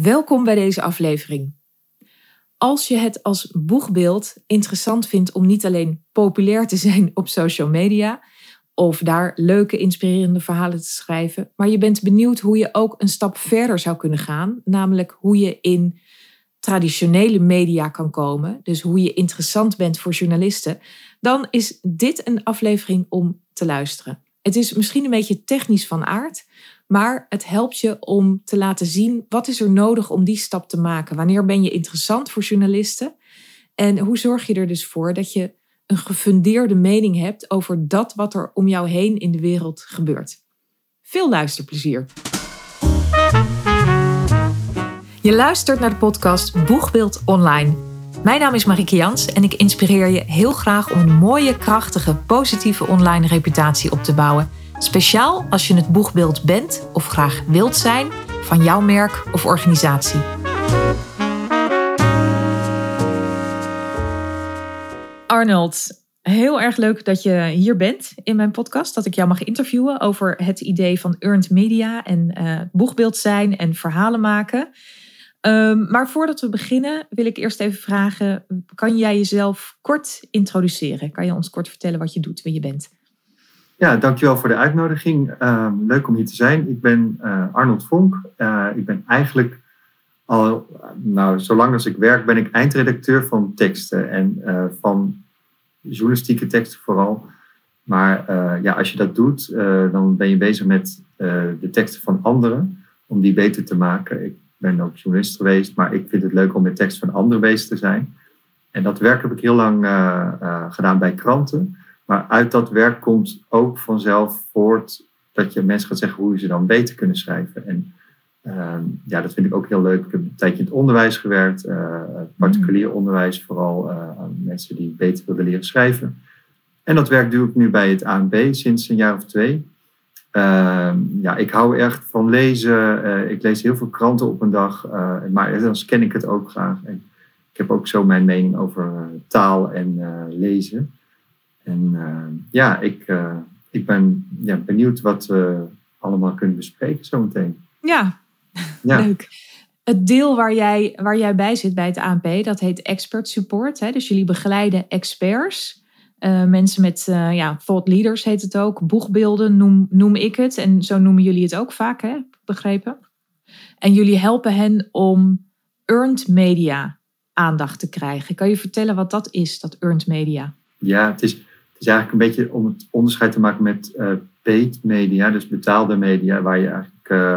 Welkom bij deze aflevering. Als je het als boegbeeld interessant vindt om niet alleen populair te zijn op social media of daar leuke, inspirerende verhalen te schrijven, maar je bent benieuwd hoe je ook een stap verder zou kunnen gaan, namelijk hoe je in traditionele media kan komen, dus hoe je interessant bent voor journalisten, dan is dit een aflevering om te luisteren. Het is misschien een beetje technisch van aard, maar het helpt je om te laten zien wat is er nodig om die stap te maken. Wanneer ben je interessant voor journalisten? En hoe zorg je er dus voor dat je een gefundeerde mening hebt over dat wat er om jou heen in de wereld gebeurt? Veel luisterplezier. Je luistert naar de podcast Boegbeeld Online. Mijn naam is Marieke Jans en ik inspireer je heel graag om een mooie, krachtige, positieve online reputatie op te bouwen Speciaal als je het boegbeeld bent of graag wilt zijn van jouw merk of organisatie. Arnold, heel erg leuk dat je hier bent in mijn podcast. Dat ik jou mag interviewen over het idee van earned media en uh, boegbeeld zijn en verhalen maken. Um, maar voordat we beginnen wil ik eerst even vragen, kan jij jezelf kort introduceren? Kan je ons kort vertellen wat je doet, wie je bent? Ja, dankjewel voor de uitnodiging. Ehm, leuk om hier te zijn. Ik ben uh, Arnold Vonk. Uh, ik ben eigenlijk al, nou, zolang als ik werk, ben ik eindredacteur van teksten en uh, van journalistieke teksten vooral. Maar ja, als je dat doet, dan ben je bezig met de teksten van anderen, om die beter te maken. Ik ben ook journalist geweest, maar ik vind het leuk om met teksten van anderen bezig te zijn. En dat werk heb ik heel lang gedaan bij kranten. Maar uit dat werk komt ook vanzelf voort dat je mensen gaat zeggen hoe je ze dan beter kunnen schrijven. En uh, ja, dat vind ik ook heel leuk. Ik heb een tijdje in het onderwijs gewerkt, uh, particulier onderwijs, vooral uh, aan mensen die beter willen leren schrijven. En dat werk doe ik nu bij het ANB sinds een jaar of twee. Ehm, ja, ik hou echt van lezen. Eh, ik lees heel veel kranten op een dag, maar dan scan ik het ook graag. En ik heb ook zo mijn mening over taal en lezen. En uh, ja, ik, uh, ik ben ja, benieuwd wat we allemaal kunnen bespreken zometeen. Ja, ja. leuk. Het deel waar jij, waar jij bij zit bij het ANP, dat heet expert support. Hè? Dus jullie begeleiden experts. Uh, mensen met ja, thought leaders heet het ook. Boegbeelden noem, noem ik het. En zo noemen jullie het ook vaak, hè? begrepen? En jullie helpen hen om earned media aandacht te krijgen. Kan je vertellen wat dat is, dat earned media? Ja, het is is eigenlijk een beetje om het onderscheid te maken met uh, paid media, dus betaalde media, waar je eigenlijk uh,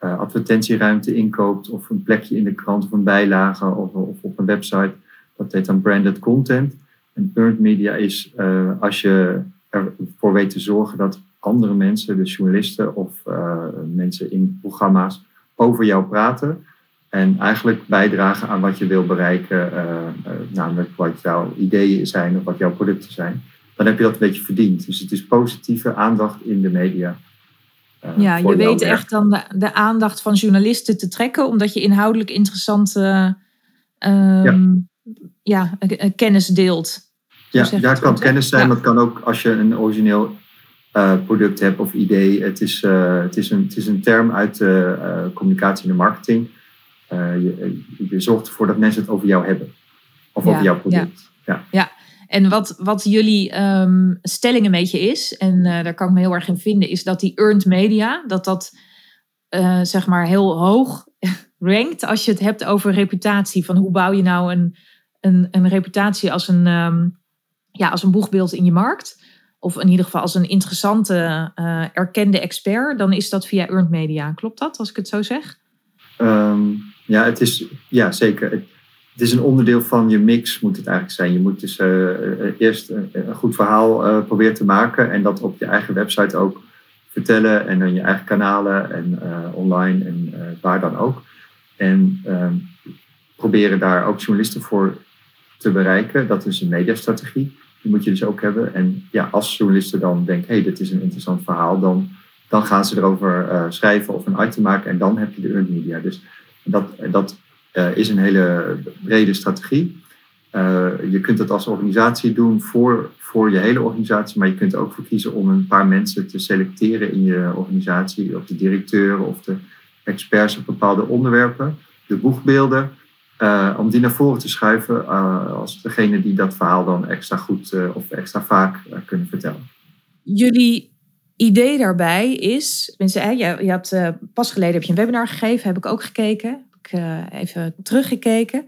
uh, advertentieruimte inkoopt of een plekje in de krant of een bijlage of, op een website. Dat heet dan branded content. En earned media is als je ervoor weet te zorgen dat andere mensen, dus journalisten of mensen in programma's, over jou praten. En eigenlijk bijdragen aan wat je wil bereiken, namelijk wat jouw ideeën zijn of wat jouw producten zijn dan heb je dat een beetje verdiend. Dus het is positieve aandacht in de media. Uh, ja, je weet echt dan de, de, aandacht van journalisten te trekken, omdat je inhoudelijk interessante um, ja. ja. kennis deelt. Ja, het kan kennis zijn, maar het kan ook als je een origineel uh, product hebt of idee. Het is, uh, het is, een, het is een term uit communicatie en marketing. Je, je, zorgt ervoor dat mensen het over jou hebben. Of over jouw product. Ja. ja. En wat, wat jullie um, stelling een beetje is, en uh, daar kan ik me heel erg in vinden, is dat die earned media, dat dat uh, zeg maar heel hoog rankt als je het hebt over reputatie. Van hoe bouw je nou een, een, een reputatie als een, um, ja, als een boegbeeld in je markt? Of in ieder geval als een interessante, uh, erkende expert, dan is dat via earned media. Klopt dat, als ik het zo zeg? Um, ja, het is, ja, zeker het is een onderdeel van je mix, moet het eigenlijk zijn. Je moet dus uh, eerst een goed verhaal proberen te maken en dat op je eigen website ook vertellen en dan je eigen kanalen en online en waar dan ook. En ehm, proberen daar ook journalisten voor te bereiken. Dat is een mediastrategie. Die moet je dus ook hebben. En ja, als journalisten dan denken, hé, hey, dit is een interessant verhaal, dan, dan gaan ze erover schrijven of een item maken en dan heb je de earned media. Dus dat, dat is een hele brede strategie. Uh, je kunt het als organisatie doen voor, voor je hele organisatie, maar je kunt ook voor kiezen om een paar mensen te selecteren in je organisatie, of de directeur of de experts op bepaalde onderwerpen, de boegbeelden, om die naar voren te schuiven als degene die dat verhaal dan extra goed of extra vaak kunnen vertellen. Jullie idee daarbij is, mensen, je, je had, pas geleden heb je een webinar gegeven, heb ik ook gekeken, ik even teruggekeken.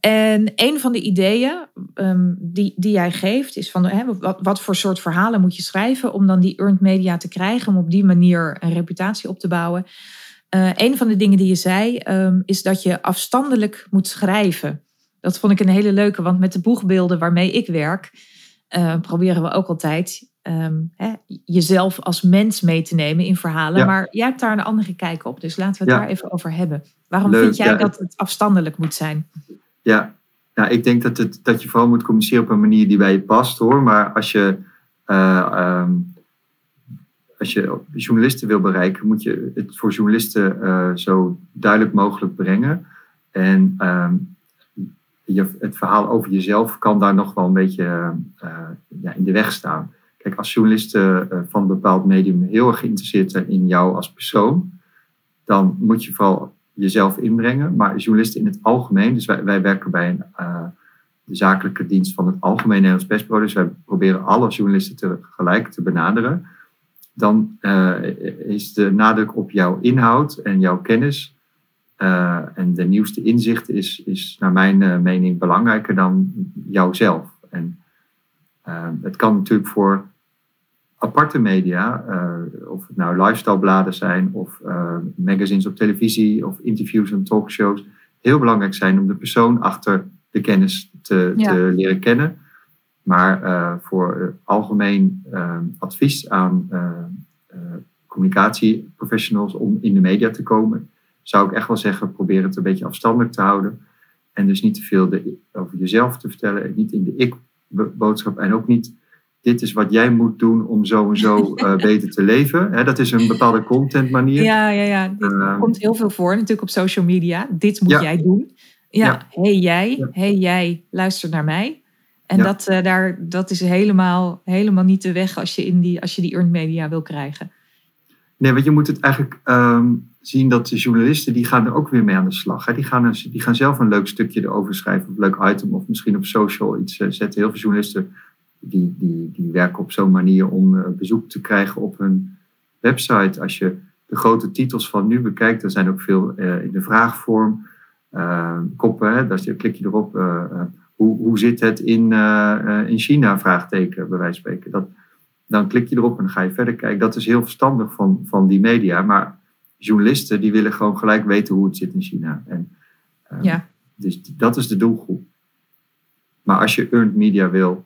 En een van de ideeën ehm, die, die jij geeft is van hè, wat, wat, voor soort verhalen moet je schrijven om dan die earned media te krijgen, om op die manier een reputatie op te bouwen. Uh, een van de dingen die je zei um, is dat je afstandelijk moet schrijven. Dat vond ik een hele leuke, want met de boegbeelden waarmee ik werk, uh, proberen we ook altijd um, hè, jezelf als mens mee te nemen in verhalen. Maar jij hebt daar een andere kijk op, dus laten we het daar even over hebben. Waarom vind jij dat het afstandelijk moet zijn? Ja, nou, ik denk dat, het, dat je vooral moet communiceren op een manier die bij je past hoor. Maar als je, uh, als je journalisten wil bereiken, moet je het voor journalisten uh, zo duidelijk mogelijk brengen. En ehm, je, het verhaal over jezelf kan daar nog wel een beetje uh, ja, in de weg staan. Kijk, als journalisten van een bepaald medium heel erg geïnteresseerd zijn in jou als persoon, dan moet je vooral jezelf inbrengen. Maar journalisten in het algemeen, dus wij, wij werken bij een, uh, de zakelijke dienst van het Algemeen Nederlands Persbureau, dus wij proberen alle journalisten tegelijk te benaderen. Dan uh, is de nadruk op jouw inhoud en jouw kennis en de nieuwste inzichten is, is naar mijn mening belangrijker dan jouzelf. En het kan natuurlijk voor aparte media, uh, of het nou lifestylebladen zijn of uh, magazines op televisie of interviews en talkshows, heel belangrijk zijn om de persoon achter de kennis te, te leren kennen. Maar uh, voor algemeen advies aan communicatieprofessionals om in de media te komen, zou ik echt wel zeggen, probeer het een beetje afstandelijk te houden. En dus niet te veel de, over jezelf te vertellen en niet in de ik-boodschap en ook niet dit is wat jij moet doen om zo en zo uh, beter te leven. dat is een bepaalde content manier. Ja, ja, ja. Dit uh, komt heel veel voor natuurlijk op social media. Dit moet jij doen. Ja, ja. hey jij, ja. hey jij, luister naar mij. En dat, uh, daar, dat is helemaal, helemaal niet de weg als je, in die, als je die earned media wil krijgen. Nee, want je moet het eigenlijk um, zien dat de journalisten, die gaan er ook weer mee aan de slag. Hè. Die, gaan, die gaan zelf een leuk stukje erover schrijven, of een leuk item, of misschien op social iets zetten. Heel veel journalisten die, die, die werken op zo'n manier om uh, bezoek te krijgen op hun website. Als je de grote titels van nu bekijkt, er zijn ook veel uh, in de vraagvorm. Uh, koppen, hè, daar klik je erop. hoe, hoe zit het in, in China? Vraagteken, bij wijze van spreken. Dat, dan klik je erop en dan ga je verder kijken. Dat is heel verstandig van, van die media. Maar journalisten die willen gewoon gelijk weten hoe het zit in China. En, ja. Dus dat is de doelgroep. Maar als je earned media wil,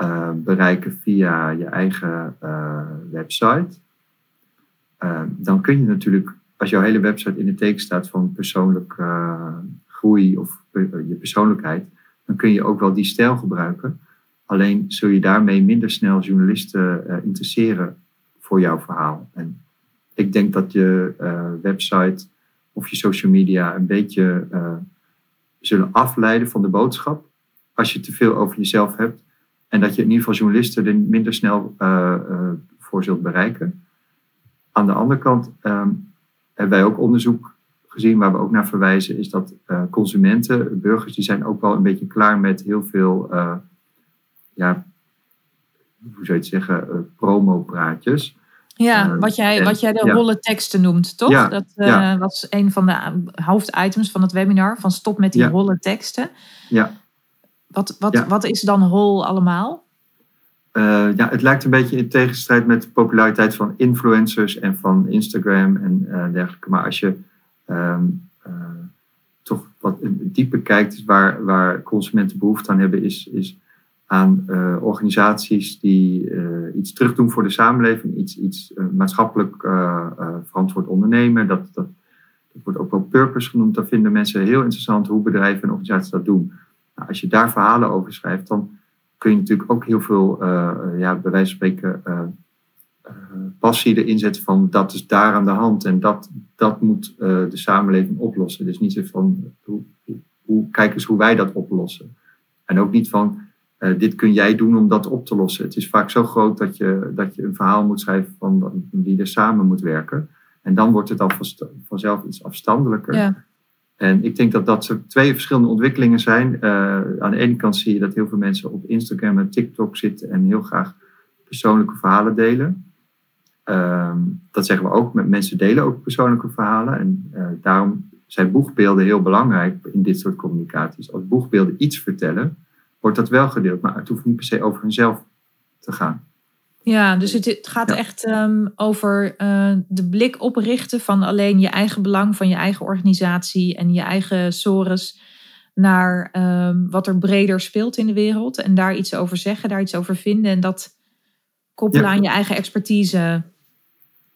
uh, bereiken via je eigen uh, website, uh, dan kun je natuurlijk, als jouw hele website in het teken staat van persoonlijk groei of je persoonlijkheid, dan kun je ook wel die stijl gebruiken. Alleen zul je daarmee minder snel journalisten interesseren voor jouw verhaal. En ik denk dat je website of je social media een beetje zullen afleiden van de boodschap. Als je te veel over jezelf hebt en dat je in ieder geval journalisten er minder snel uh, uh, voor zult bereiken. Aan de andere kant um, hebben wij ook onderzoek gezien waar we ook naar verwijzen, is dat uh, consumenten, burgers, die zijn ook wel een beetje klaar met heel veel, ja, hoe zou je het zeggen, promopraatjes. Ja, wat jij, wat jij de ja. holle teksten noemt, toch? Ja, dat ja. was een van de hoofditems van het webinar, van stop met die holle teksten. Ja. Wat, wat, ja. wat is dan hol allemaal? Uh, ja, het lijkt een beetje in tegenstrijd met de populariteit van influencers en van Instagram en uh, dergelijke. Maar als je um, uh, toch wat dieper kijkt, waar, waar consumenten behoefte aan hebben, is, is aan organisaties die iets terugdoen voor de samenleving, iets, iets maatschappelijk verantwoord ondernemen. Dat, dat, dat wordt ook wel purpose genoemd. Dat vinden mensen heel interessant hoe bedrijven en organisaties dat doen. Nou, als je daar verhalen over schrijft, dan kun je natuurlijk ook heel veel, uh, ja, bij wijze van spreken, uh, uh, passie erin zetten van dat is daar aan de hand en dat, dat moet de samenleving oplossen. Dus niet van, hoe, hoe, kijk eens hoe wij dat oplossen. En ook niet van, dit kun jij doen om dat op te lossen. Het is vaak zo groot dat je, dat je een verhaal moet schrijven van wie er samen moet werken. En dan wordt het al vanzelf iets afstandelijker. Ja. En ik denk dat dat zo twee verschillende ontwikkelingen zijn. Eh, aan de ene kant zie je dat heel veel mensen op Instagram en TikTok zitten en heel graag persoonlijke verhalen delen. Ehm, dat zeggen we ook, mensen delen ook persoonlijke verhalen. En uh, daarom zijn boegbeelden heel belangrijk in dit soort communicaties. Als boegbeelden iets vertellen, wordt dat wel gedeeld, maar het hoeft niet per se over hunzelf te gaan. Ja, dus het, gaat echt ehm, over uh, de blik oprichten van alleen je eigen belang, van je eigen organisatie en je eigen sores naar um, wat er breder speelt in de wereld. En daar iets over zeggen, daar iets over vinden en dat koppelen aan je eigen expertise.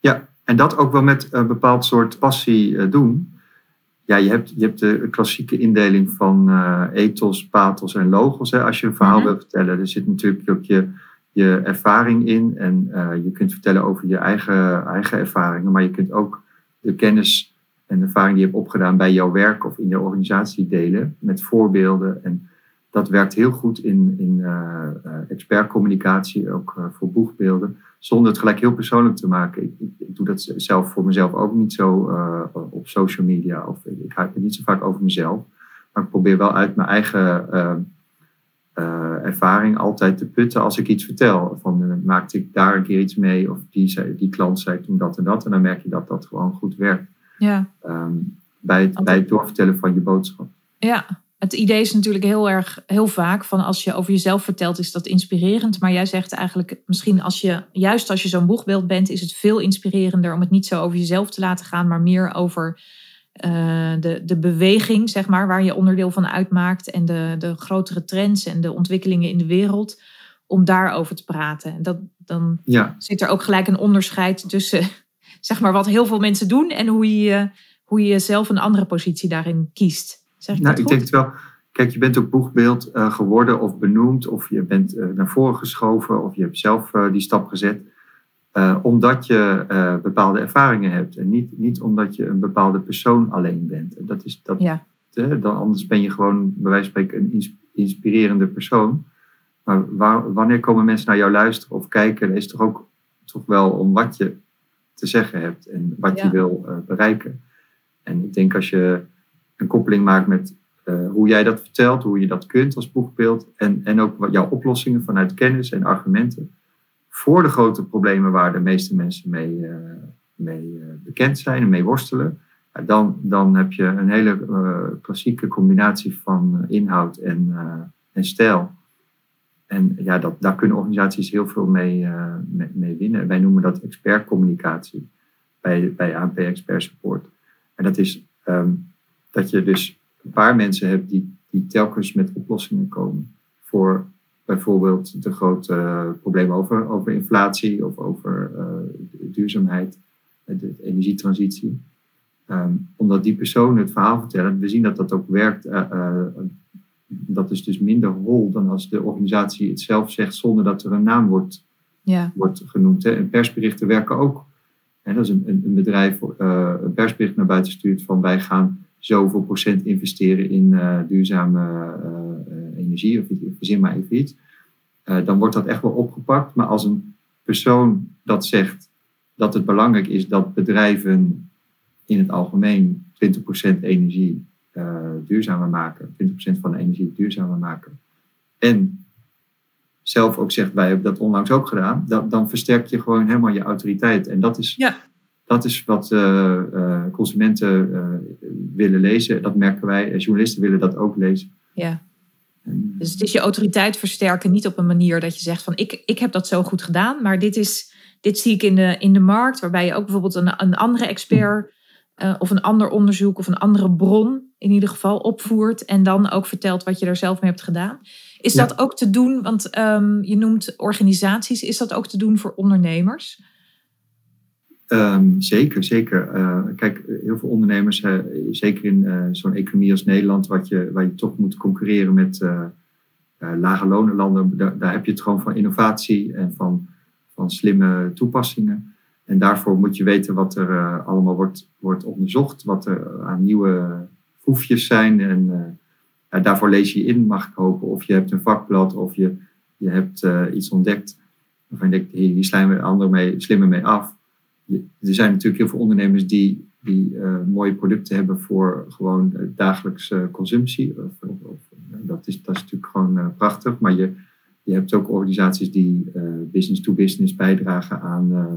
Ja, en dat ook wel met een bepaald soort passie uh, doen. Ja, je hebt, je hebt de klassieke indeling van uh, ethos, pathos en logos. Hè. Als je een verhaal mm wil vertellen, er zit natuurlijk ook je je ervaring in. En uh, je kunt vertellen over je eigen, eigen ervaringen, maar je kunt ook de kennis en ervaring die je hebt opgedaan bij jouw werk of in je organisatie delen met voorbeelden. En dat werkt heel goed in, in uh, expertcommunicatie, ook voor boegbeelden, zonder het gelijk heel persoonlijk te maken. Ik, ik, doe dat zelf voor mezelf ook niet zo op social media, of ik, ik het niet zo vaak over mezelf. Maar ik probeer wel uit mijn eigen uh, ervaring altijd te putten als ik iets vertel. Van uh, maakte ik daar een keer iets mee of die, zei, die klant zei toen dat en dat. En dan merk je dat dat gewoon goed werkt. Ja. Um, bij, het, bij het doorvertellen van je boodschap. Ja, het idee is natuurlijk heel erg, heel vaak van als je over jezelf vertelt, is dat inspirerend. Maar jij zegt eigenlijk, misschien als je, juist als je zo'n boegbeeld bent, is het veel inspirerender om het niet zo over jezelf te laten gaan, maar meer over uh, de, de beweging, zeg maar, waar je onderdeel van uitmaakt en de, de grotere trends en de ontwikkelingen in de wereld, om daarover te praten. En dat, dan ja. zit er ook gelijk een onderscheid tussen, zeg maar, wat heel veel mensen doen en hoe je, hoe je zelf een andere positie daarin kiest. Zeg ik nou, dat ik denk het wel. Kijk, je bent ook boegbeeld uh, geworden of benoemd, of je bent uh, naar voren geschoven, of je hebt zelf die stap gezet. Uh, omdat je uh, bepaalde ervaringen hebt en niet, niet omdat je een bepaalde persoon alleen bent. En dat is, dat, Ja. hè, dan, anders ben je gewoon bij wijze van spreken een ins- inspirerende persoon. Maar waar, wanneer komen mensen naar jou luisteren of kijken, is toch ook toch wel om wat je te zeggen hebt en wat Ja. je wil uh, bereiken. En ik denk als je een koppeling maakt met hoe jij dat vertelt, hoe je dat kunt als boegbeeld en, en ook wat jouw oplossingen vanuit kennis en argumenten voor de grote problemen waar de meeste mensen mee, uh, mee uh, bekend zijn en mee worstelen, dan, dan heb je een hele uh, klassieke combinatie van inhoud en, en stijl. En ja, dat, daar kunnen organisaties heel veel mee, mee, winnen. Wij noemen dat expertcommunicatie bij, bij ANP Expert Support. En dat is um, dat je dus een paar mensen hebt die, die telkens met oplossingen komen voor bijvoorbeeld de grote uh, problemen over, over inflatie of over uh, duurzaamheid, de energietransitie. Um, omdat die personen het verhaal vertellen, we zien dat dat ook werkt. Uh, dat is dus minder hol dan als de organisatie het zelf zegt zonder dat er een naam wordt, ja. wordt genoemd. Hè. En persberichten werken ook. En dat is een, een bedrijf uh, een persbericht naar buiten stuurt van wij gaan zoveel procent investeren in uh, duurzame uh, energie, of verzin maar even iets, dan wordt dat echt wel opgepakt. Maar als een persoon dat zegt dat het belangrijk is dat bedrijven in het algemeen 20% energie duurzamer maken, 20% van de energie duurzamer maken, en zelf ook zegt wij hebben dat onlangs ook gedaan, dan, dan versterk je gewoon helemaal je autoriteit. En dat is, ja. Dat is wat uh, uh, consumenten uh, willen lezen. Dat merken wij. Journalisten willen dat ook lezen. Ja. En, dus het is je autoriteit versterken, niet op een manier dat je zegt van ik, ik heb dat zo goed gedaan, maar dit, is, dit zie ik in de, in de markt, waarbij je ook bijvoorbeeld een, een andere expert of een ander onderzoek of een andere bron in ieder geval opvoert en dan ook vertelt wat je er zelf mee hebt gedaan. Is ja. dat ook te doen, want um, je noemt organisaties, is dat ook te doen voor ondernemers? Um, zeker, zeker. Uh, kijk, heel veel ondernemers, uh, zeker in uh, zo'n economie als Nederland, wat je, waar je toch moet concurreren met lage lonenlanden, daar, daar, heb je het gewoon van innovatie en van, van slimme toepassingen. En daarvoor moet je weten wat er allemaal wordt, wordt onderzocht, wat er aan nieuwe proefjes zijn. En daarvoor lees je in, mag ik hopen. Of je hebt een vakblad of je, je hebt iets ontdekt waarvan je denkt, hier slijmen we anderen mee, slimmer mee af. Er zijn natuurlijk heel veel ondernemers die, die mooie producten hebben voor gewoon dagelijkse consumptie. Of, of, dat, is, dat is natuurlijk gewoon prachtig. Maar je, je hebt ook organisaties die business to business bijdragen aan,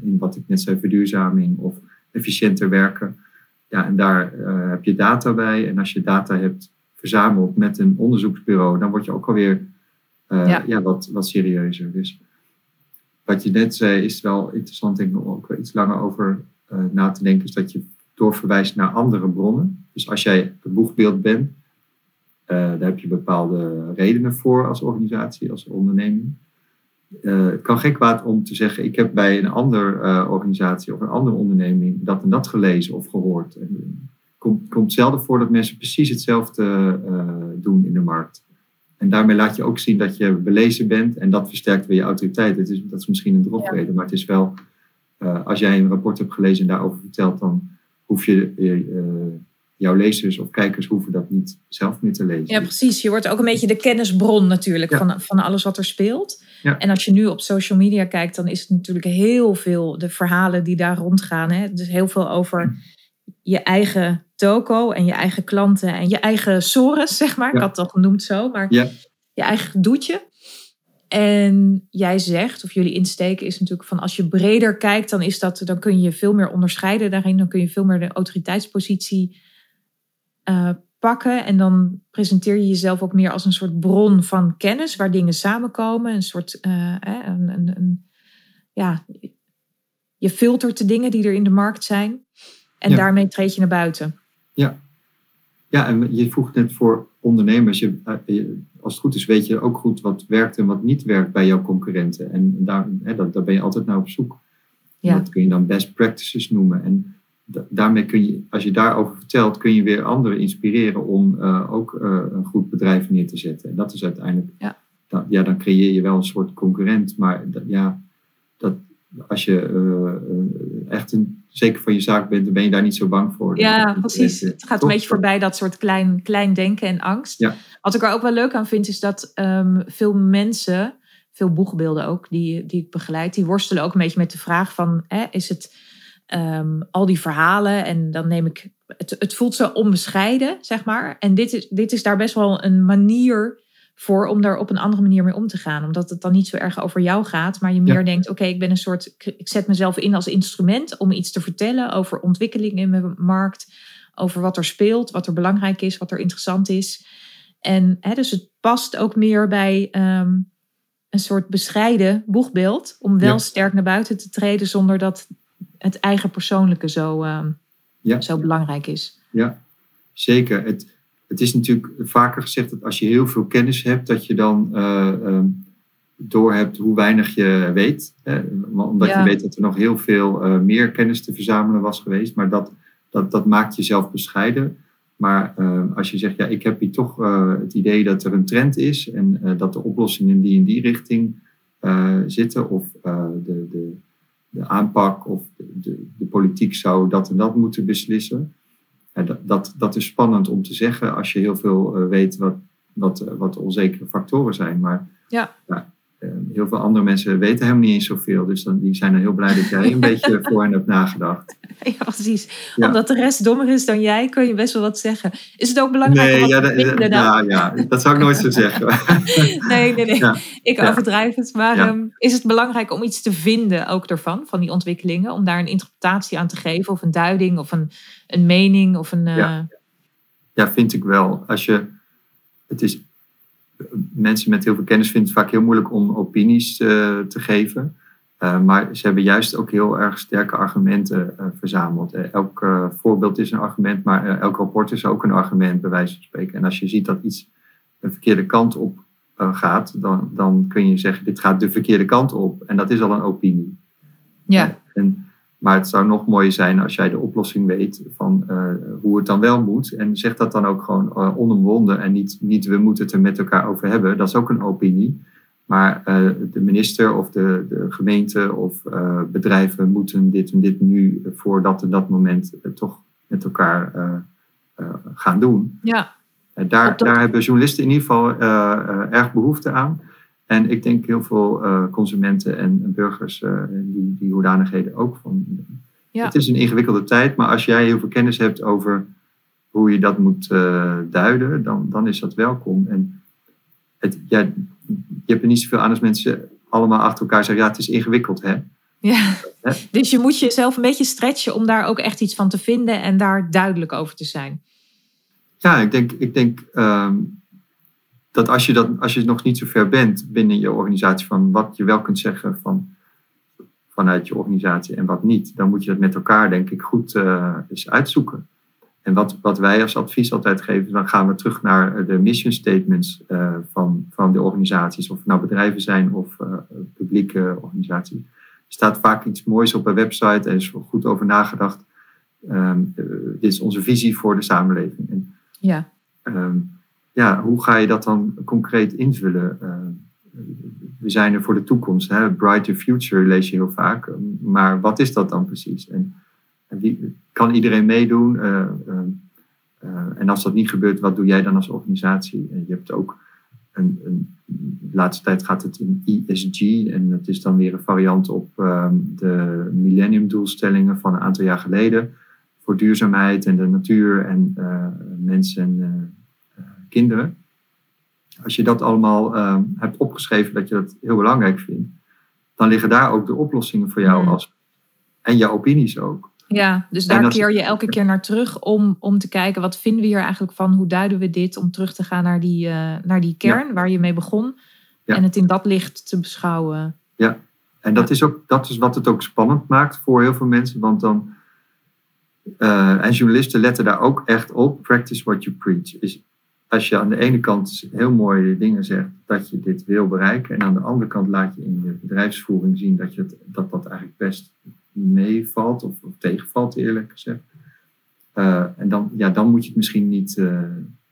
in wat ik net zei, verduurzaming of efficiënter werken. Ja, en daar heb je data bij. En als je data hebt verzameld met een onderzoeksbureau, dan word je ook alweer uh, ja. ja. wat, wat serieuzer. Dus wat je net zei, is wel interessant denk ik, om ook iets langer over uh, na te denken, is dat je doorverwijst naar andere bronnen. Dus als jij een boegbeeld bent, uh, daar heb je bepaalde redenen voor als organisatie, als onderneming. het kan gek kwaad om te zeggen, ik heb bij een andere organisatie of een andere onderneming dat en dat gelezen of gehoord. En, komt, komt zelden voor dat mensen precies hetzelfde doen in de markt. En daarmee laat je ook zien dat je belezen bent en dat versterkt weer je autoriteit. Het is, dat is misschien een dropreden, maar het is wel, uh, als jij een rapport hebt gelezen en daarover vertelt, dan hoef je uh, jouw lezers of kijkers hoeven dat niet zelf meer te lezen. Ja, precies. Je wordt ook een beetje de kennisbron natuurlijk van, van alles wat er speelt. Ja. En als je nu op social media kijkt, dan is het natuurlijk heel veel de verhalen die daar rondgaan. Hè? Dus heel veel over je eigen toko en je eigen klanten en je eigen sores, zeg maar. Ik had het al genoemd zo, maar ja. je eigen doetje. En jij zegt, of jullie insteek is natuurlijk van als je breder kijkt, dan, is dat, dan kun je veel meer onderscheiden daarin. Dan kun je veel meer de autoriteitspositie uh, pakken. En dan presenteer je jezelf ook meer als een soort bron van kennis waar dingen samenkomen. Een soort, uh, een, een, een, ja, je filtert de dingen die er in de markt zijn. En daarmee treed je naar buiten. Ja. Ja, en je vroeg net voor ondernemers, je, eh, als het goed is, weet je ook goed wat werkt en wat niet werkt bij jouw concurrenten. En daar, hè, daar ben je altijd naar op zoek. Ja. Dat kun je dan best practices noemen. En daarmee kun je, als je daarover vertelt, kun je weer anderen inspireren om uh, ook uh, een goed bedrijf neer te zetten. En dat is uiteindelijk, ja. Dan, ja, dan creëer je wel een soort concurrent. Maar ja, dat, als je uh, echt een zeker van je zaak bent, dan ben je daar niet zo bang voor. Ja, precies. Het gaat een beetje voorbij dat soort klein, klein denken en angst. Ja. Wat ik er ook wel leuk aan vind, is dat um, veel mensen, veel boegbeelden ook, die, die ik begeleid, die worstelen ook een beetje met de vraag van, hè, is het um, al die verhalen en dan neem ik, het, het voelt zo onbescheiden, zeg maar. En dit is, dit is daar best wel een manier voor om daar op een andere manier mee om te gaan. Omdat het dan niet zo erg over jou gaat, maar je meer denkt: oké, ik ben een soort, ik zet mezelf in als instrument om iets te vertellen over ontwikkeling in mijn markt, over wat er speelt, wat er belangrijk is, wat er interessant is. En hè, dus het past ook meer bij ehm, een soort bescheiden boegbeeld, om wel sterk naar buiten te treden zonder dat het eigen persoonlijke zo, um, zo belangrijk is. Ja, zeker. Het, het is natuurlijk vaker gezegd dat als je heel veel kennis hebt, dat je dan uh, uh, doorhebt hoe weinig je weet. Hè? Omdat je weet dat er nog heel veel uh, meer kennis te verzamelen was geweest. Maar dat, dat, dat maakt jezelf bescheiden. Maar als je zegt, ja, ik heb hier toch het idee dat er een trend is en dat de oplossingen die in die richting zitten, of de, de, de aanpak of de, de politiek zou dat en dat moeten beslissen dat, dat, dat, is spannend om te zeggen als je heel veel uh, weet wat, wat, eh, wat onzekere factoren zijn. Maar ja. ja heel veel andere mensen weten helemaal niet eens zoveel. Dus dan, die zijn er heel blij dat jij een beetje voor hen hebt nagedacht. Ja, precies. Omdat de rest dommer is dan jij, kun je best wel wat zeggen. Is het ook belangrijk nee, om ja, dat, ja, ja, dat zou ik nooit zo zeggen. nee, nee, nee. Ik overdrijf het. Maar um, is het belangrijk om iets te vinden ook ervan, van die ontwikkelingen? Om daar een interpretatie aan te geven of een duiding of een, een mening of een... Uh... Ja. ja, vind ik wel. Als je... Het is mensen met heel veel kennis vinden het vaak heel moeilijk om opinies uh, te geven. Uh, maar ze hebben juist ook heel erg sterke argumenten uh, verzameld. elk voorbeeld is een argument, maar elk rapport is ook een argument, bij wijze van spreken. En als je ziet dat iets een verkeerde kant op gaat, dan, dan kun je zeggen: dit gaat de verkeerde kant op. En dat is al een opinie. Ja. En maar het zou nog mooier zijn als jij de oplossing weet van uh, hoe het dan wel moet. En zeg dat dan ook gewoon uh, onomwonden en niet, niet we moeten het er met elkaar over hebben. Dat is ook een opinie. Maar uh, de minister of de, de gemeente of bedrijven moeten dit en dit nu voor dat en dat moment toch met elkaar gaan doen. Ja. daar, daar hebben journalisten in ieder geval erg behoefte aan. En ik denk heel veel consumenten en, burgers die, die hoedanigheden ook van. Ja. Het is een ingewikkelde tijd, maar als jij heel veel kennis hebt over hoe je dat moet duiden, dan, dan is dat welkom. En het, ja, je hebt er niet zoveel aan als mensen allemaal achter elkaar zeggen, ja, het is ingewikkeld, hè? Ja, dus je moet jezelf een beetje stretchen om daar ook echt iets van te vinden en daar duidelijk over te zijn. Ja, ik denk, ik denk ehm, dat als je, dat als je nog niet zo ver bent binnen je organisatie, van wat je wel kunt zeggen van, vanuit je organisatie en wat niet, dan moet je dat met elkaar, denk ik, goed uh, eens uitzoeken. En wat, wat wij als advies altijd geven, dan gaan we terug naar de mission statements uh, van, van de organisaties. Of het nou bedrijven zijn of uh, publieke organisaties. Er staat vaak iets moois op een website en is er goed over nagedacht. Um, dit is onze visie voor de samenleving. En, ja. Um, ja, hoe ga je dat dan concreet invullen? Uh, we zijn er voor de toekomst. Hè? Brighter future lees je heel vaak. Maar wat is dat dan precies? En, wie, kan iedereen meedoen? Uh, en als dat niet gebeurt, wat doe jij dan als organisatie? Je hebt ook een, een, de laatste tijd gaat het in ESG en dat is dan weer een variant op uh, de millenniumdoelstellingen van een aantal jaar geleden voor duurzaamheid en de natuur en mensen en kinderen. Als je dat allemaal ehm, hebt opgeschreven dat je dat heel belangrijk vindt, dan liggen daar ook de oplossingen voor jou als, en jouw opinies ook. Ja, dus daar keer je elke keer naar terug om, om te kijken wat vinden we hier eigenlijk van, hoe duiden we dit, om terug te gaan naar die, uh, naar die kern waar je mee begon en het in dat licht te beschouwen. Ja, en dat is, ook, dat is wat het ook spannend maakt voor heel veel mensen, want dan, uh, en journalisten letten daar ook echt op, practice what you preach. Is als je aan de ene kant heel mooie dingen zegt dat je dit wil bereiken en aan de andere kant laat je in je bedrijfsvoering zien dat je het, dat, dat eigenlijk best meevalt of, of tegenvalt, eerlijk gezegd. Uh, en dan, ja, dan moet je het misschien niet, uh,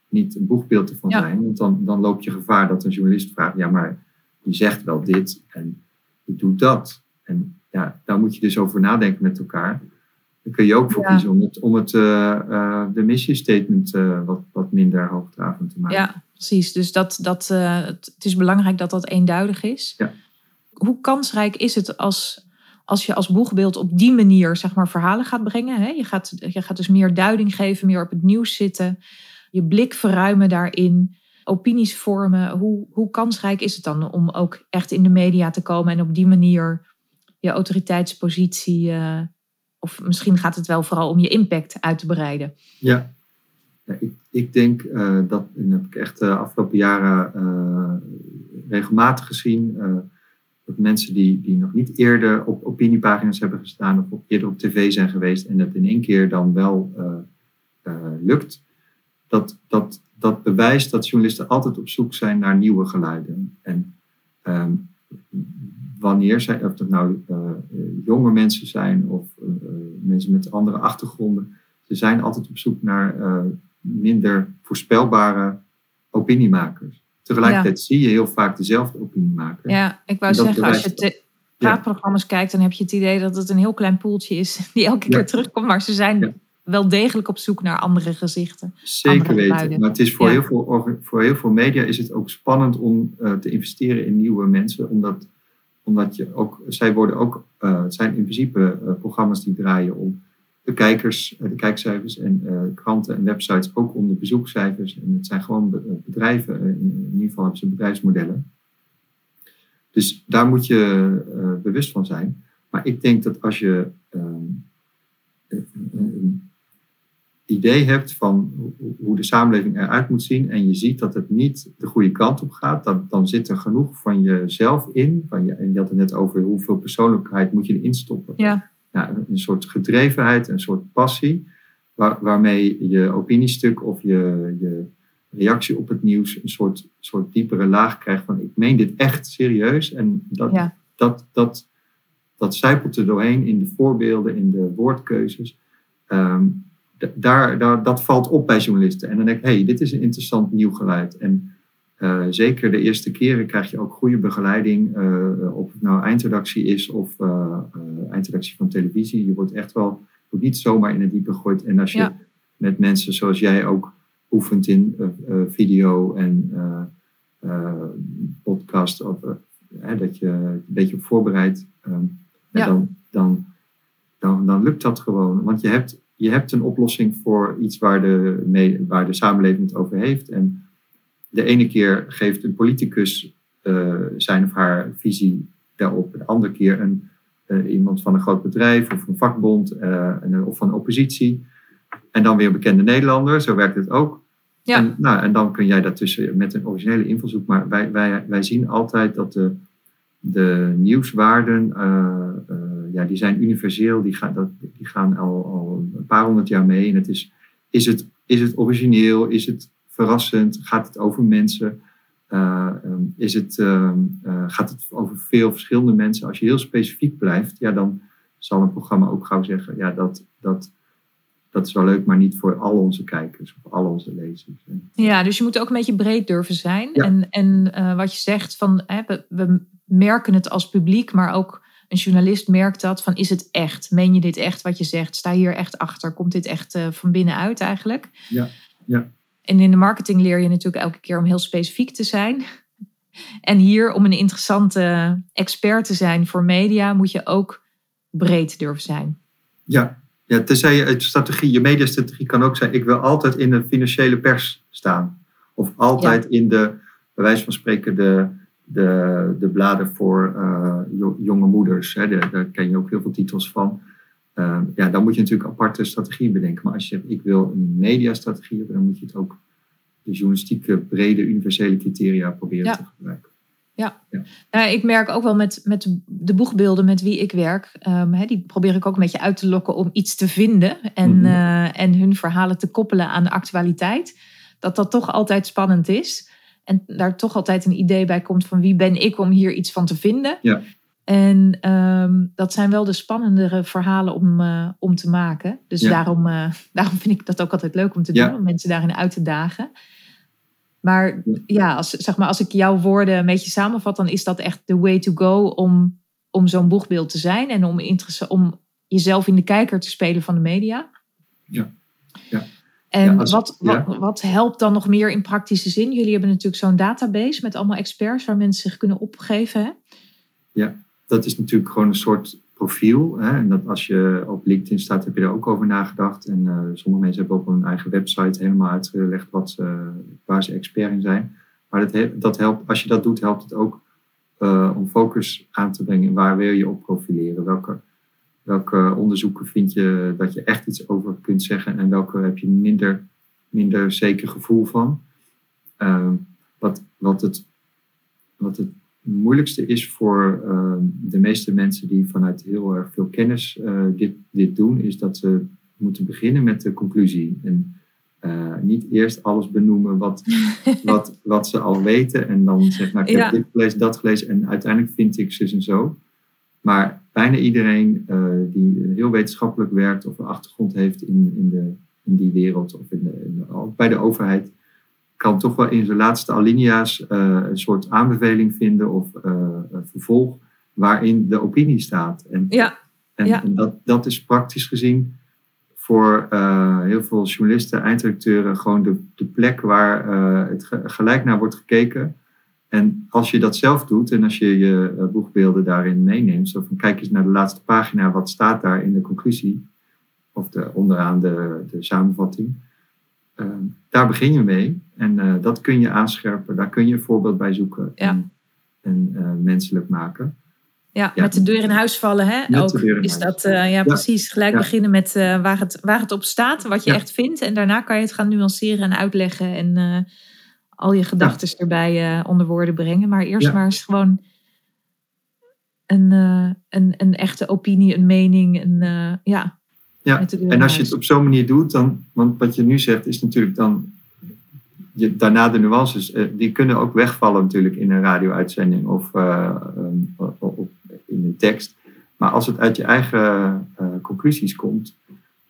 niet een boegbeeld ervan zijn. Want dan, dan loop je gevaar dat een journalist vraagt: ja, maar je zegt wel dit en je doet dat. En ja, daar moet je dus over nadenken met elkaar. Dan kun je ook voor kiezen om het, om het uh, de missiestatement wat, wat minder hoogdravend te maken. Ja, precies. Dus dat, dat, het is belangrijk dat dat eenduidig is. Ja. Hoe kansrijk is het als als je als boegbeeld op die manier zeg maar, verhalen gaat brengen. Hè? Je, gaat, je gaat dus meer duiding geven, meer op het nieuws zitten. Je blik verruimen daarin. Opinies vormen. Hoe, hoe kansrijk is het dan om ook echt in de media te komen en op die manier je autoriteitspositie. Uh, of misschien gaat het wel vooral om je impact uit te breiden. Ja, ja ik, ik denk uh, dat, en dat heb ik echt de afgelopen jaren uh, regelmatig gezien dat mensen die, die nog niet eerder op opiniepagina's hebben gestaan of eerder op tv zijn geweest en dat in één keer dan wel lukt, dat, dat, dat bewijst dat journalisten altijd op zoek zijn naar nieuwe geluiden. En um, wanneer zij, of dat nou uh, jonge mensen zijn of mensen met andere achtergronden, ze zijn altijd op zoek naar minder voorspelbare opiniemakers. Tegelijkertijd zie je heel vaak dezelfde opinie maken. Ja, ik wou zeggen, als je praatprogramma's kijkt, dan heb je het idee dat het een heel klein poeltje is die elke keer terugkomt. Maar ze zijn wel degelijk op zoek naar andere gezichten. Zeker weten. Maar het is voor, heel veel, voor heel veel media is het ook spannend om uh, te investeren in nieuwe mensen. Omdat, omdat je ook, zij worden ook, uh, het zijn in principe uh, programma's die draaien om de kijkers, eh, de kijkcijfers en kranten en websites ook om de bezoekcijfers. En het zijn gewoon eh, bedrijven, in ieder geval hebben ze bedrijfsmodellen. Dus daar moet je bewust van zijn. Maar ik denk dat als je een idee hebt van hoe de samenleving eruit moet zien en je ziet dat het niet de goede kant op gaat, dan, dan zit er genoeg van jezelf in. Van je, en je had het net over hoeveel persoonlijkheid moet je erin stoppen. Ja een soort gedrevenheid, een soort passie, waar, waarmee je opiniestuk of je, je reactie op het nieuws een soort, soort diepere laag krijgt van ik meen dit echt serieus. En dat, dat, dat, dat zijpelt er doorheen in de voorbeelden, in de woordkeuzes. Ehm, daar, daar, dat valt op bij journalisten. En dan denk ik, hé, hey, dit is een interessant nieuw geluid. En uh, zeker de eerste keren krijg je ook goede begeleiding, uh, of het nou eindredactie is of uh, eindredactie van televisie. Je wordt echt wel, wordt niet zomaar in het diepe gegooid. En als je met mensen zoals jij ook oefent in video en podcast of dat je een beetje op voorbereidt. Um, ja. dan, dan, dan, dan lukt dat gewoon. Want je hebt, je hebt een oplossing voor iets waar de, waar de samenleving het over heeft. En de ene keer geeft een politicus uh, zijn of haar visie daarop. De andere keer een, uh, iemand van een groot bedrijf of een vakbond uh, of van de oppositie. En dan weer een bekende Nederlander. Zo werkt het ook. Ja. En, nou, en dan kun jij daartussen met een originele invalshoek. Maar wij, wij, wij zien altijd dat de, de nieuwswaarden, uh, ja, die zijn universeel. Die gaan, dat, die gaan al, al een paar honderd jaar mee. En het is, is, het, is het origineel? Is het verrassend? Gaat het over mensen? Uh, um, is het, ehm, gaat het over veel verschillende mensen? Als je heel specifiek blijft, ja, dan zal een programma ook gauw zeggen, ja, dat, dat dat is wel leuk, maar niet voor al onze kijkers of al onze lezers. Ja, dus je moet ook een beetje breed durven zijn. En, en uh, wat je zegt, van, hè, we, we, merken het als publiek, maar ook een journalist merkt dat. Van, is het echt? Meen je dit echt wat je zegt? Sta hier echt achter? Komt dit echt uh, van binnenuit eigenlijk? Ja, ja. En in de marketing leer je natuurlijk elke keer om heel specifiek te zijn. En hier, om een interessante expert te zijn voor media, moet je ook breed durven zijn. Ja, ja, tenzij je strategie, je mediastrategie kan ook zijn, ik wil altijd in de financiële pers staan. Of altijd in de, bij wijze van spreken, de, de, de bladen voor uh, jonge moeders. Hè. daar ken je ook heel veel titels van. Uh, ja, dan moet je natuurlijk aparte strategie bedenken. Maar als je ik wil een mediastrategie hebben, dan moet je het ook de journalistieke brede universele criteria proberen te gebruiken. Ja, ja. ik merk ook wel met, met de boegbeelden met wie ik werk, um, die probeer ik ook een beetje uit te lokken om iets te vinden en, mm en hun verhalen te koppelen aan de actualiteit. Dat dat toch altijd spannend is. En daar toch altijd een idee bij komt van wie ben ik om hier iets van te vinden. Ja. En um, dat zijn wel de spannendere verhalen om, uh, om te maken. Dus daarom, uh, daarom vind ik dat ook altijd leuk om te doen, om mensen daarin uit te dagen. Maar ja, als, zeg maar, als ik jouw woorden een beetje samenvat, dan is dat echt the way to go om, om zo'n boegbeeld te zijn en om, om jezelf in de kijker te spelen van de media. Ja. ja. En wat, wat, wat, helpt dan nog meer in praktische zin? Jullie hebben natuurlijk zo'n database met allemaal experts waar mensen zich kunnen opgeven. Hè? Ja, dat is natuurlijk gewoon een soort profiel. Hè? En dat als je op LinkedIn staat, heb je daar ook over nagedacht. En uh, sommige mensen hebben ook een eigen website helemaal uitgelegd wat waar ze expert in zijn. Maar dat, dat helpt, als je dat doet, helpt het ook uh, om focus aan te brengen. Waar wil je op profileren? Welke, welke onderzoeken vind je dat je echt iets over kunt zeggen? En welke heb je minder, minder zeker gevoel van? Uh, wat, wat, het, wat het moeilijkste is voor uh, de meeste mensen die vanuit heel erg veel kennis uh, dit, dit doen, is dat ze moeten beginnen met de conclusie. En uh, niet eerst alles benoemen wat, wat, wat ze al weten en dan zeggen, nou ik heb dit gelezen, dat gelezen en uiteindelijk vind ik zus en zo. Maar bijna iedereen die heel wetenschappelijk werkt of een achtergrond heeft in, in, de, in die wereld of in de, in de, bij de overheid, kan toch wel in zijn laatste alinea's uh, een soort aanbeveling vinden of uh, vervolg waarin de opinie staat. En, ja. en, ja. en dat, dat is praktisch gezien voor uh, heel veel journalisten, eindredacteuren, gewoon de, de plek waar het gelijk naar wordt gekeken. En als je dat zelf doet en als je je boegbeelden daarin meeneemt, zo van kijk eens naar de laatste pagina, wat staat daar in de conclusie, of de, onderaan de, de samenvatting Ehm, daar begin je mee. En uh, dat kun je aanscherpen, daar kun je een voorbeeld bij zoeken en, en uh, menselijk maken. Ja, ja, met de deur in huis vallen, hè? Ook is dat, uh, ja, precies. Gelijk beginnen met waar, het, waar het op staat, wat je echt vindt. En daarna kan je het gaan nuanceren en uitleggen en al je gedachten erbij onder woorden brengen. Maar eerst maar eens gewoon een, een, een echte opinie, een mening, een, ja, ja, en als je het op zo'n manier doet, dan, want wat je nu zegt is natuurlijk dan, je, daarna de nuances, eh, die kunnen ook wegvallen natuurlijk in een radio-uitzending of um, in een tekst. Maar als het uit je eigen conclusies komt,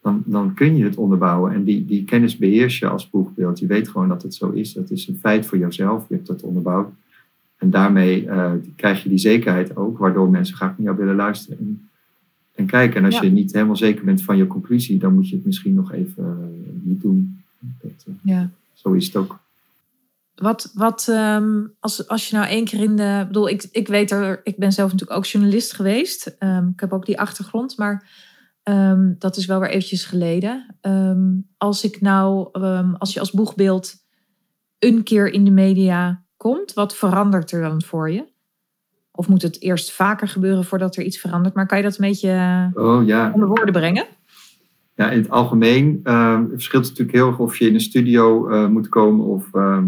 dan, dan kun je het onderbouwen. En die, die kennis beheers je als boegbeeld. Je weet gewoon dat het zo is. Dat is een feit voor jouzelf. Je hebt dat onderbouwd. En daarmee krijg je die zekerheid ook, waardoor mensen graag naar jou willen luisteren en kijken. En als je niet helemaal zeker bent van je conclusie, dan moet je het misschien nog even uh, niet doen. Dat, uh, ja. Zo is het ook. Wat, wat ehm, als, als je nou één keer in de. Ik bedoel, ik, ik weet er, ik ben zelf natuurlijk ook journalist geweest. Ehm, ik heb ook die achtergrond, maar ehm, dat is wel weer eventjes geleden. als ik nou, als je als boegbeeld een keer in de media komt, wat verandert er dan voor je? Of moet het eerst vaker gebeuren voordat er iets verandert? Maar kan je dat een beetje oh, ja. onder woorden brengen? Ja, in het algemeen uh, verschilt het natuurlijk heel erg of je in een studio uh, moet komen of uh,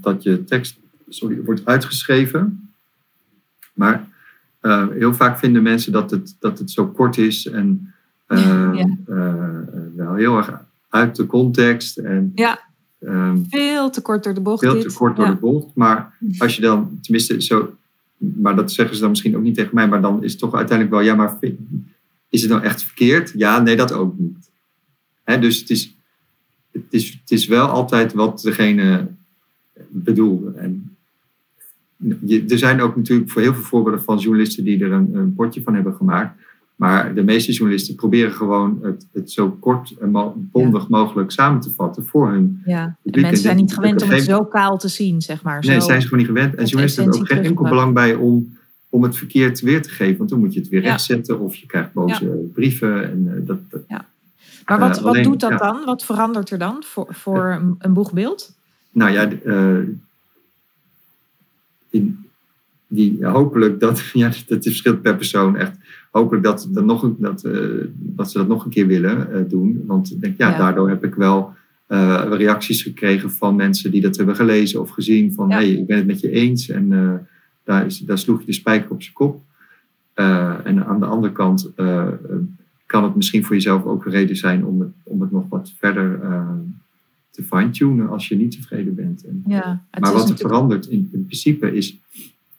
dat je tekst sorry, wordt uitgeschreven. Maar uh, heel vaak vinden mensen dat het, dat het zo kort is en ja. wel heel erg uit de context. En, ja, um, veel te kort door de bocht. Veel te kort door de bocht. Maar als je dan, tenminste zo, maar dat zeggen ze dan misschien ook niet tegen mij, maar dan is het toch uiteindelijk wel, ja, maar is het nou echt verkeerd? Ja, nee, dat ook niet. Hè, dus het is, het, is, het is wel altijd wat degene bedoelde. En je, er zijn ook natuurlijk voor heel veel voorbeelden van journalisten die er een, een potje van hebben gemaakt. Maar de meeste journalisten proberen gewoon het, het zo kort en bondig mogelijk samen te vatten voor hun ja. publiek. mensen zijn niet gewend om het zo kaal te zien, zeg maar. Nee, zijn ze gewoon niet gewend. En journalisten hebben ook geen enkel belang bij om, om het verkeerd weer te geven. Want dan moet je het weer rechtzetten of je krijgt boze brieven. En, uh, dat, dat, ja. Maar wat, uh, wat doet dat dan? Wat verandert er dan voor, voor een boegbeeld? nou ja, uh, in, die, hopelijk dat, ja, dat verschilt per persoon echt. Hopelijk dat, dat, nog, dat, uh, dat ze dat nog een keer willen uh, doen. Want ik denk, ja, ja, daardoor heb ik wel reacties gekregen van mensen die dat hebben gelezen of gezien. Van, hé, hey, ik ben het met je eens. En daar, is, daar sloeg je de spijker op zijn kop. en aan de andere kant kan het misschien voor jezelf ook een reden zijn om het, om het nog wat verder te fine-tunen als je niet tevreden bent. En, ja, maar wat er verandert in, in, principe is,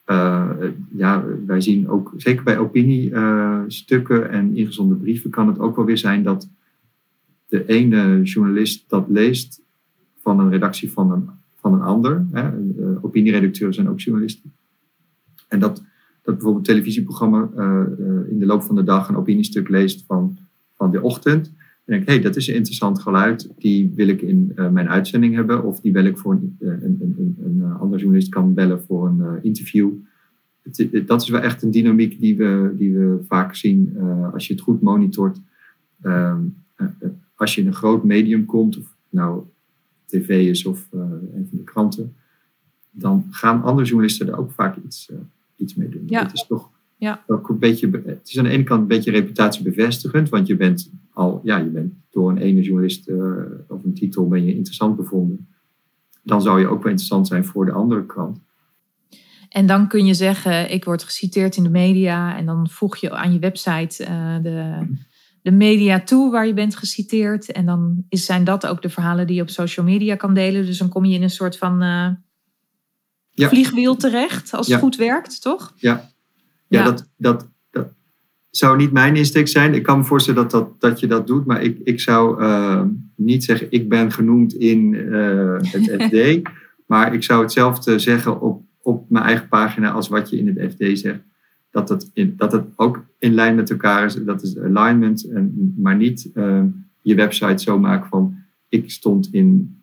uh, ja, wij zien ook, zeker bij opiniestukken en ingezonde brieven, kan het ook wel weer zijn dat de ene journalist dat leest van een redactie van een, van een ander. Hè. Uh, opinieredacteuren zijn ook journalisten. En dat, dat bijvoorbeeld een televisieprogramma uh, in de loop van de dag een opiniestuk leest van, van de ochtend denk ik, hé, hey, dat is een interessant geluid, die wil ik in uh, mijn uitzending hebben. Of die wil ik voor een, uh, een, een, een uh, andere journalist kan bellen voor een interview. Het, het, dat is wel echt een dynamiek die we, die we vaak zien als je het goed monitort. Ehm, als je in een groot medium komt, of nou tv is of een van de kranten, dan gaan andere journalisten er ook vaak iets, iets mee doen. Ja. Het is toch ja. ook een beetje, het is aan de ene kant een beetje reputatiebevestigend, want je bent al, ja, je bent door een ene journalist uh, of een titel ben je interessant bevonden. Dan zou je ook wel interessant zijn voor de andere krant. En dan kun je zeggen, ik word geciteerd in de media en dan voeg je aan je website uh, de, de media toe waar je bent geciteerd. En dan is, zijn dat ook de verhalen die je op social media kan delen. Dus dan kom je in een soort van uh, ja. vliegwiel terecht, als het goed werkt, toch? Ja, ja, Dat, dat, dat zou niet mijn insteek zijn. Ik kan me voorstellen dat, dat, dat je dat doet, maar ik, ik zou uh, niet zeggen, ik ben genoemd in uh, het FD. maar ik zou hetzelfde zeggen op, op mijn eigen pagina als wat je in het FD zegt. Dat het, in, dat het ook in lijn met elkaar is. Dat is alignment, en, maar niet uh, je website zo maken van ik stond in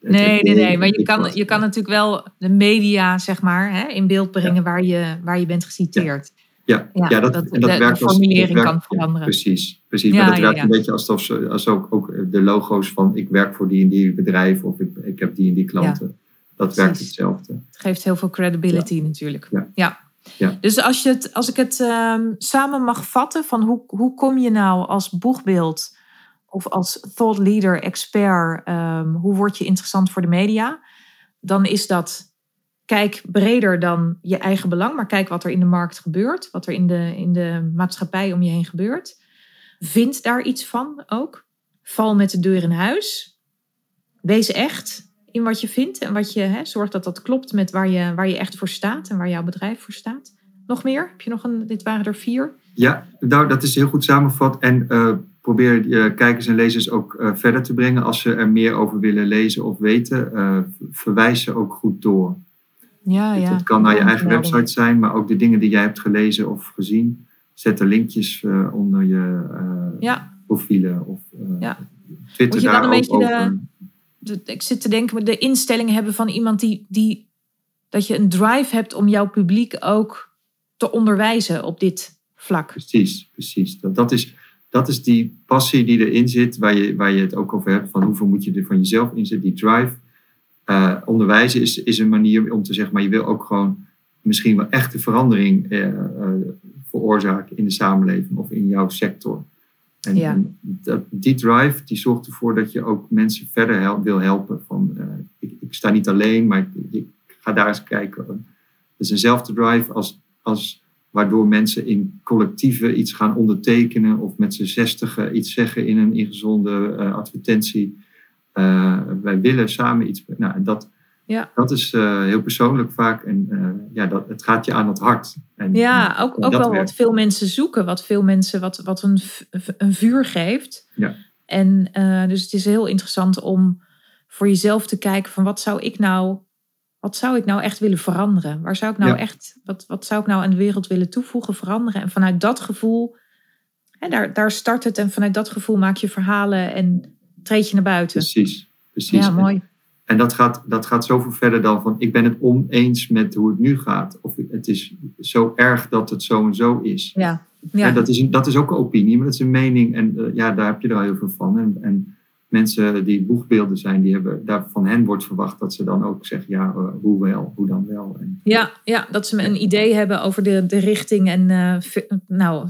Nee, nee, nee. Maar je kan, je kan natuurlijk wel de media, zeg maar, hè, in beeld brengen ja. waar, je, waar je bent geciteerd. Ja, ja, ja dat, dat, en dat de, werkt de formulering als, kan veranderen. precies, precies. maar dat werkt een beetje alsof ze, als ook, ook de logo's van ik werk voor die en die bedrijf of ik, ik heb die en die klanten. Dat werkt hetzelfde. Het geeft heel veel credibility natuurlijk. Ja. Ja. Dus als, je het, als ik het um, samen mag vatten, van hoe, hoe kom je nou als boegbeeld of als thought leader, expert, um, hoe word je interessant voor de media? Dan is dat kijk breder dan je eigen belang, maar kijk wat er in de markt gebeurt, wat er in de, in de maatschappij om je heen gebeurt. Vind daar iets van ook. Val met de deur in huis. Wees echt in wat je vindt en wat je hè, zorg dat dat klopt met waar je, waar je echt voor staat en waar jouw bedrijf voor staat. Nog meer? Heb je nog een? Dit waren er vier. Ja, nou, dat is heel goed samengevat. En uh, probeer je kijkers en lezers ook uh, verder te brengen. Als ze er meer over willen lezen of weten, uh, verwijs ze ook goed door. Ja, ja. Het kan naar je eigen website zijn, maar ook de dingen die jij hebt gelezen of gezien. Zet er linkjes onder je ja. profielen of ja. Twitter Moet je dan een beetje over. de, ik zit te denken, de instellingen hebben van iemand die, die. dat je een drive hebt om jouw publiek ook te onderwijzen op dit vlak. Precies, precies. Dat, dat, is, dat is die passie die erin zit, waar je, waar je het ook over hebt, van hoeveel moet je er van jezelf inzetten, die drive. Uh, onderwijzen is, is een manier om te zeggen, maar je wil ook gewoon misschien wel echte verandering uh, uh, veroorzaken in de samenleving of in jouw sector. En, Ja. en dat, die drive die zorgt ervoor dat je ook mensen verder wil helpen. Van, eh, ik, ik sta niet alleen, maar ik, ik ga daar eens kijken. Het is eenzelfde drive als, als waardoor mensen in collectieven iets gaan ondertekenen of met z'n zestigen iets zeggen in een ingezonde eh, advertentie. Eh, wij willen samen iets. Nou, en dat, Ja. dat is eh, heel persoonlijk vaak en ja, dat, het gaat je aan het hart. En, Ja, ook, en ook wel werkt. wat veel mensen zoeken, wat veel mensen, wat, wat een, een vuur geeft. Ja. En dus het is heel interessant om voor jezelf te kijken van wat zou ik nou, wat zou ik nou echt willen veranderen? Waar zou ik nou Ja. echt, wat, wat zou ik nou aan de wereld willen toevoegen, veranderen? En vanuit dat gevoel, hè, daar, daar start het en vanuit dat gevoel maak je verhalen en treed je naar buiten. Precies, precies. ja, En- mooi. En dat gaat, dat gaat zoveel verder dan van ik ben het oneens met hoe het nu gaat. Of het is zo erg dat het zo en zo is. Ja, En ja. dat, is een, dat is ook een opinie, maar dat is een mening. En eh, ja, daar heb je er al heel veel van. En, en mensen die boegbeelden zijn, die hebben, daar, van hen wordt verwacht dat ze dan ook zeggen, ja, eh, hoe wel, hoe dan wel. En, Ja, ja, dat ze een idee hebben over de, de richting en eh, ve- nou,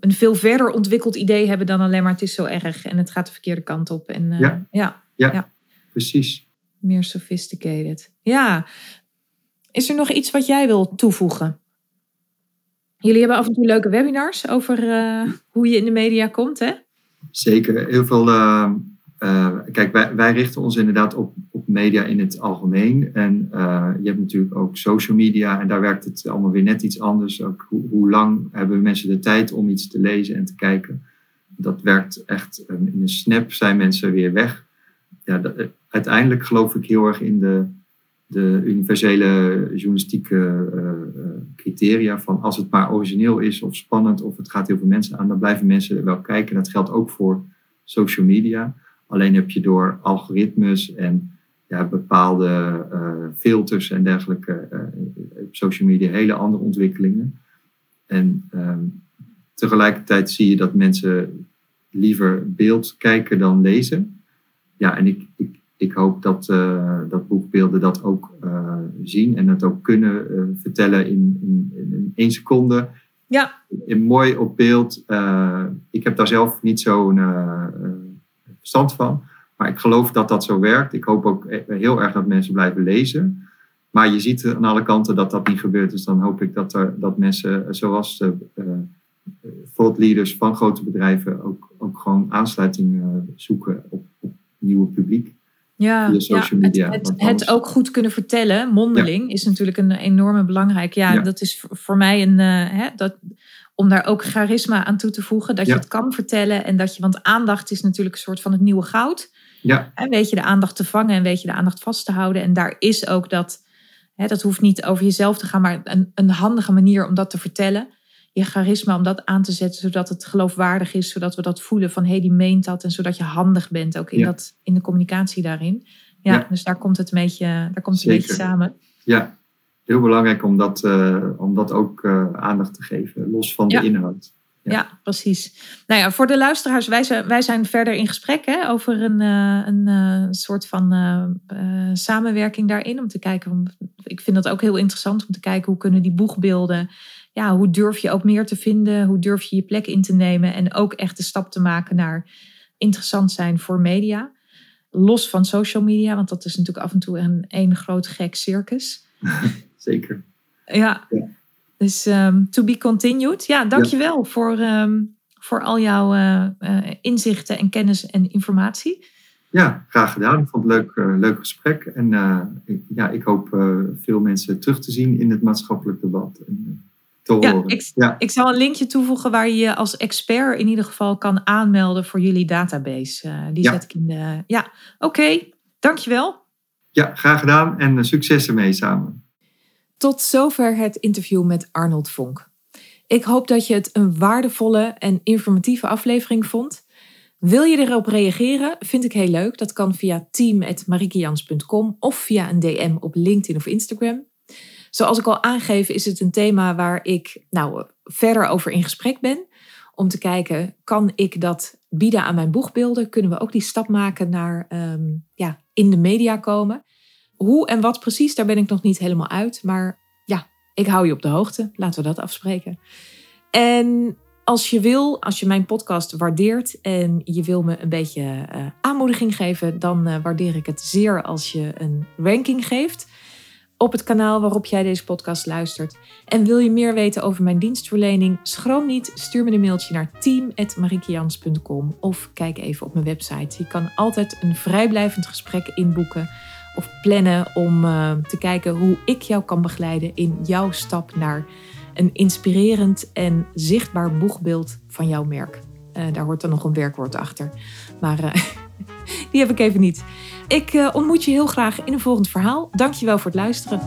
een veel verder ontwikkeld idee hebben dan alleen maar het is zo erg en het gaat de verkeerde kant op. En eh, Ja. ja, precies. meer sophisticated. Ja. Is er nog iets wat jij wil toevoegen? Jullie hebben af en toe leuke webinars over hoe je in de media komt, hè? Zeker. Heel veel. Eh, kijk, wij, richten ons inderdaad op, op media in het algemeen. En eh, je hebt natuurlijk ook social media. En daar werkt het allemaal weer net iets anders. Ook hoe, lang hebben mensen de tijd om iets te lezen en te kijken? Dat werkt echt. eh, in een snap zijn mensen weer weg. Ja, eh, uiteindelijk geloof ik heel erg in de, de universele journalistieke eh, criteria. Van als het maar origineel is of spannend of het gaat heel veel mensen aan, dan blijven mensen wel kijken. Dat geldt ook voor social media. Alleen heb je door algoritmes en ja, bepaalde eh, filters en dergelijke eh, op social media hele andere ontwikkelingen. En ehm, tegelijkertijd zie je dat mensen liever beeld kijken dan lezen. Ja, en ik, ik, ik hoop dat, eh, dat boekbeelden dat ook zien en het ook kunnen vertellen in, in, in één seconde. Ja. In, mooi op beeld. Ik heb daar zelf niet zo'n verstand van. Maar ik geloof dat dat zo werkt. Ik hoop ook e- heel erg dat mensen blijven lezen. Maar je ziet aan alle kanten dat dat niet gebeurt. Dus dan hoop ik dat, er, dat mensen eh, zoals de eh, thought leaders van grote bedrijven ook, ook gewoon aansluiting eh, zoeken op, op nieuwe publiek. Ja, Via ja social het, media, het, ook goed kunnen vertellen, mondeling, is natuurlijk een enorme belangrijk. Ja, Ja. dat is voor- voor mij een, hè, dat, om daar ook charisma aan toe te voegen, dat Ja. je het kan vertellen en dat je, want aandacht is natuurlijk een soort van het nieuwe goud. Ja, En weet je de aandacht te vangen en weet je de aandacht vast te houden. En daar is ook dat, hè, dat hoeft niet over jezelf te gaan, maar een, een handige manier om dat te vertellen. Je charisma om dat aan te zetten, zodat het geloofwaardig is, zodat we dat voelen van hé, hey, die meent dat. En zodat je handig bent ook in, Ja. dat, in de communicatie daarin. Ja, Ja. dus daar komt het een beetje, daar komt het een beetje samen. ja. Heel belangrijk om dat, eh, om dat ook eh, aandacht te geven, los van Ja. de inhoud. Ja. Ja. precies. Nou ja, voor de luisteraars, wij zijn, wij zijn verder in gesprek hè, over een, eh, een soort van samenwerking daarin. Om te kijken, ik vind dat ook heel interessant om te kijken hoe kunnen die boegbeelden, ja, hoe durf je ook meer te vinden, hoe durf je je plek in te nemen en ook echt de stap te maken naar interessant zijn voor media. Los van social media, want dat is natuurlijk af en toe een één groot gek circus. Zeker. Ja. Ja. Dus ehm, to be continued. Ja, dankjewel voor, ehm, voor al jouw eh, eh, inzichten en kennis en informatie. Ja, graag gedaan. Ik vond het leuk, eh, leuk gesprek. En ik, ja, ik hoop veel mensen terug te zien in het maatschappelijk debat. En, te Ja, horen. ik- ja, Ik zal een linkje toevoegen waar je je als expert in ieder geval kan aanmelden voor jullie database. Die Ja. zet ik in de. Ja, oké. Dankjewel. ja, graag gedaan en succes ermee samen. Tot zover het interview met Arnold Vonk. Ik hoop dat je het een waardevolle en informatieve aflevering vond. Wil je erop reageren? Vind ik heel leuk. Dat kan via team.marikejans.com of via een DM op LinkedIn of Instagram. Zoals ik al aangeef, is het een thema waar ik nou, verder over in gesprek ben. Om te kijken, kan ik dat bieden aan mijn boegbeelden? Kunnen we ook die stap maken naar ehm, ja, in de media komen? Hoe en wat precies, daar ben ik nog niet helemaal uit. Maar ja, ik hou je op de hoogte. Laten we dat afspreken. En als je wil, als je mijn podcast waardeert en je wil me een beetje uh, aanmoediging geven, dan uh, waardeer ik het zeer als je een ranking geeft op het kanaal waarop jij deze podcast luistert. En wil je meer weten over mijn dienstverlening? Schroom niet, stuur me een mailtje naar team.marikians.com of kijk even op mijn website. Je kan altijd een vrijblijvend gesprek inboeken of plannen om uh, te kijken hoe ik jou kan begeleiden in jouw stap naar een inspirerend en zichtbaar boegbeeld van jouw merk. Uh, daar hoort dan nog een werkwoord achter. Maar uh, die heb ik even niet. Ik ontmoet je heel graag in een volgend verhaal. Dankjewel voor het luisteren.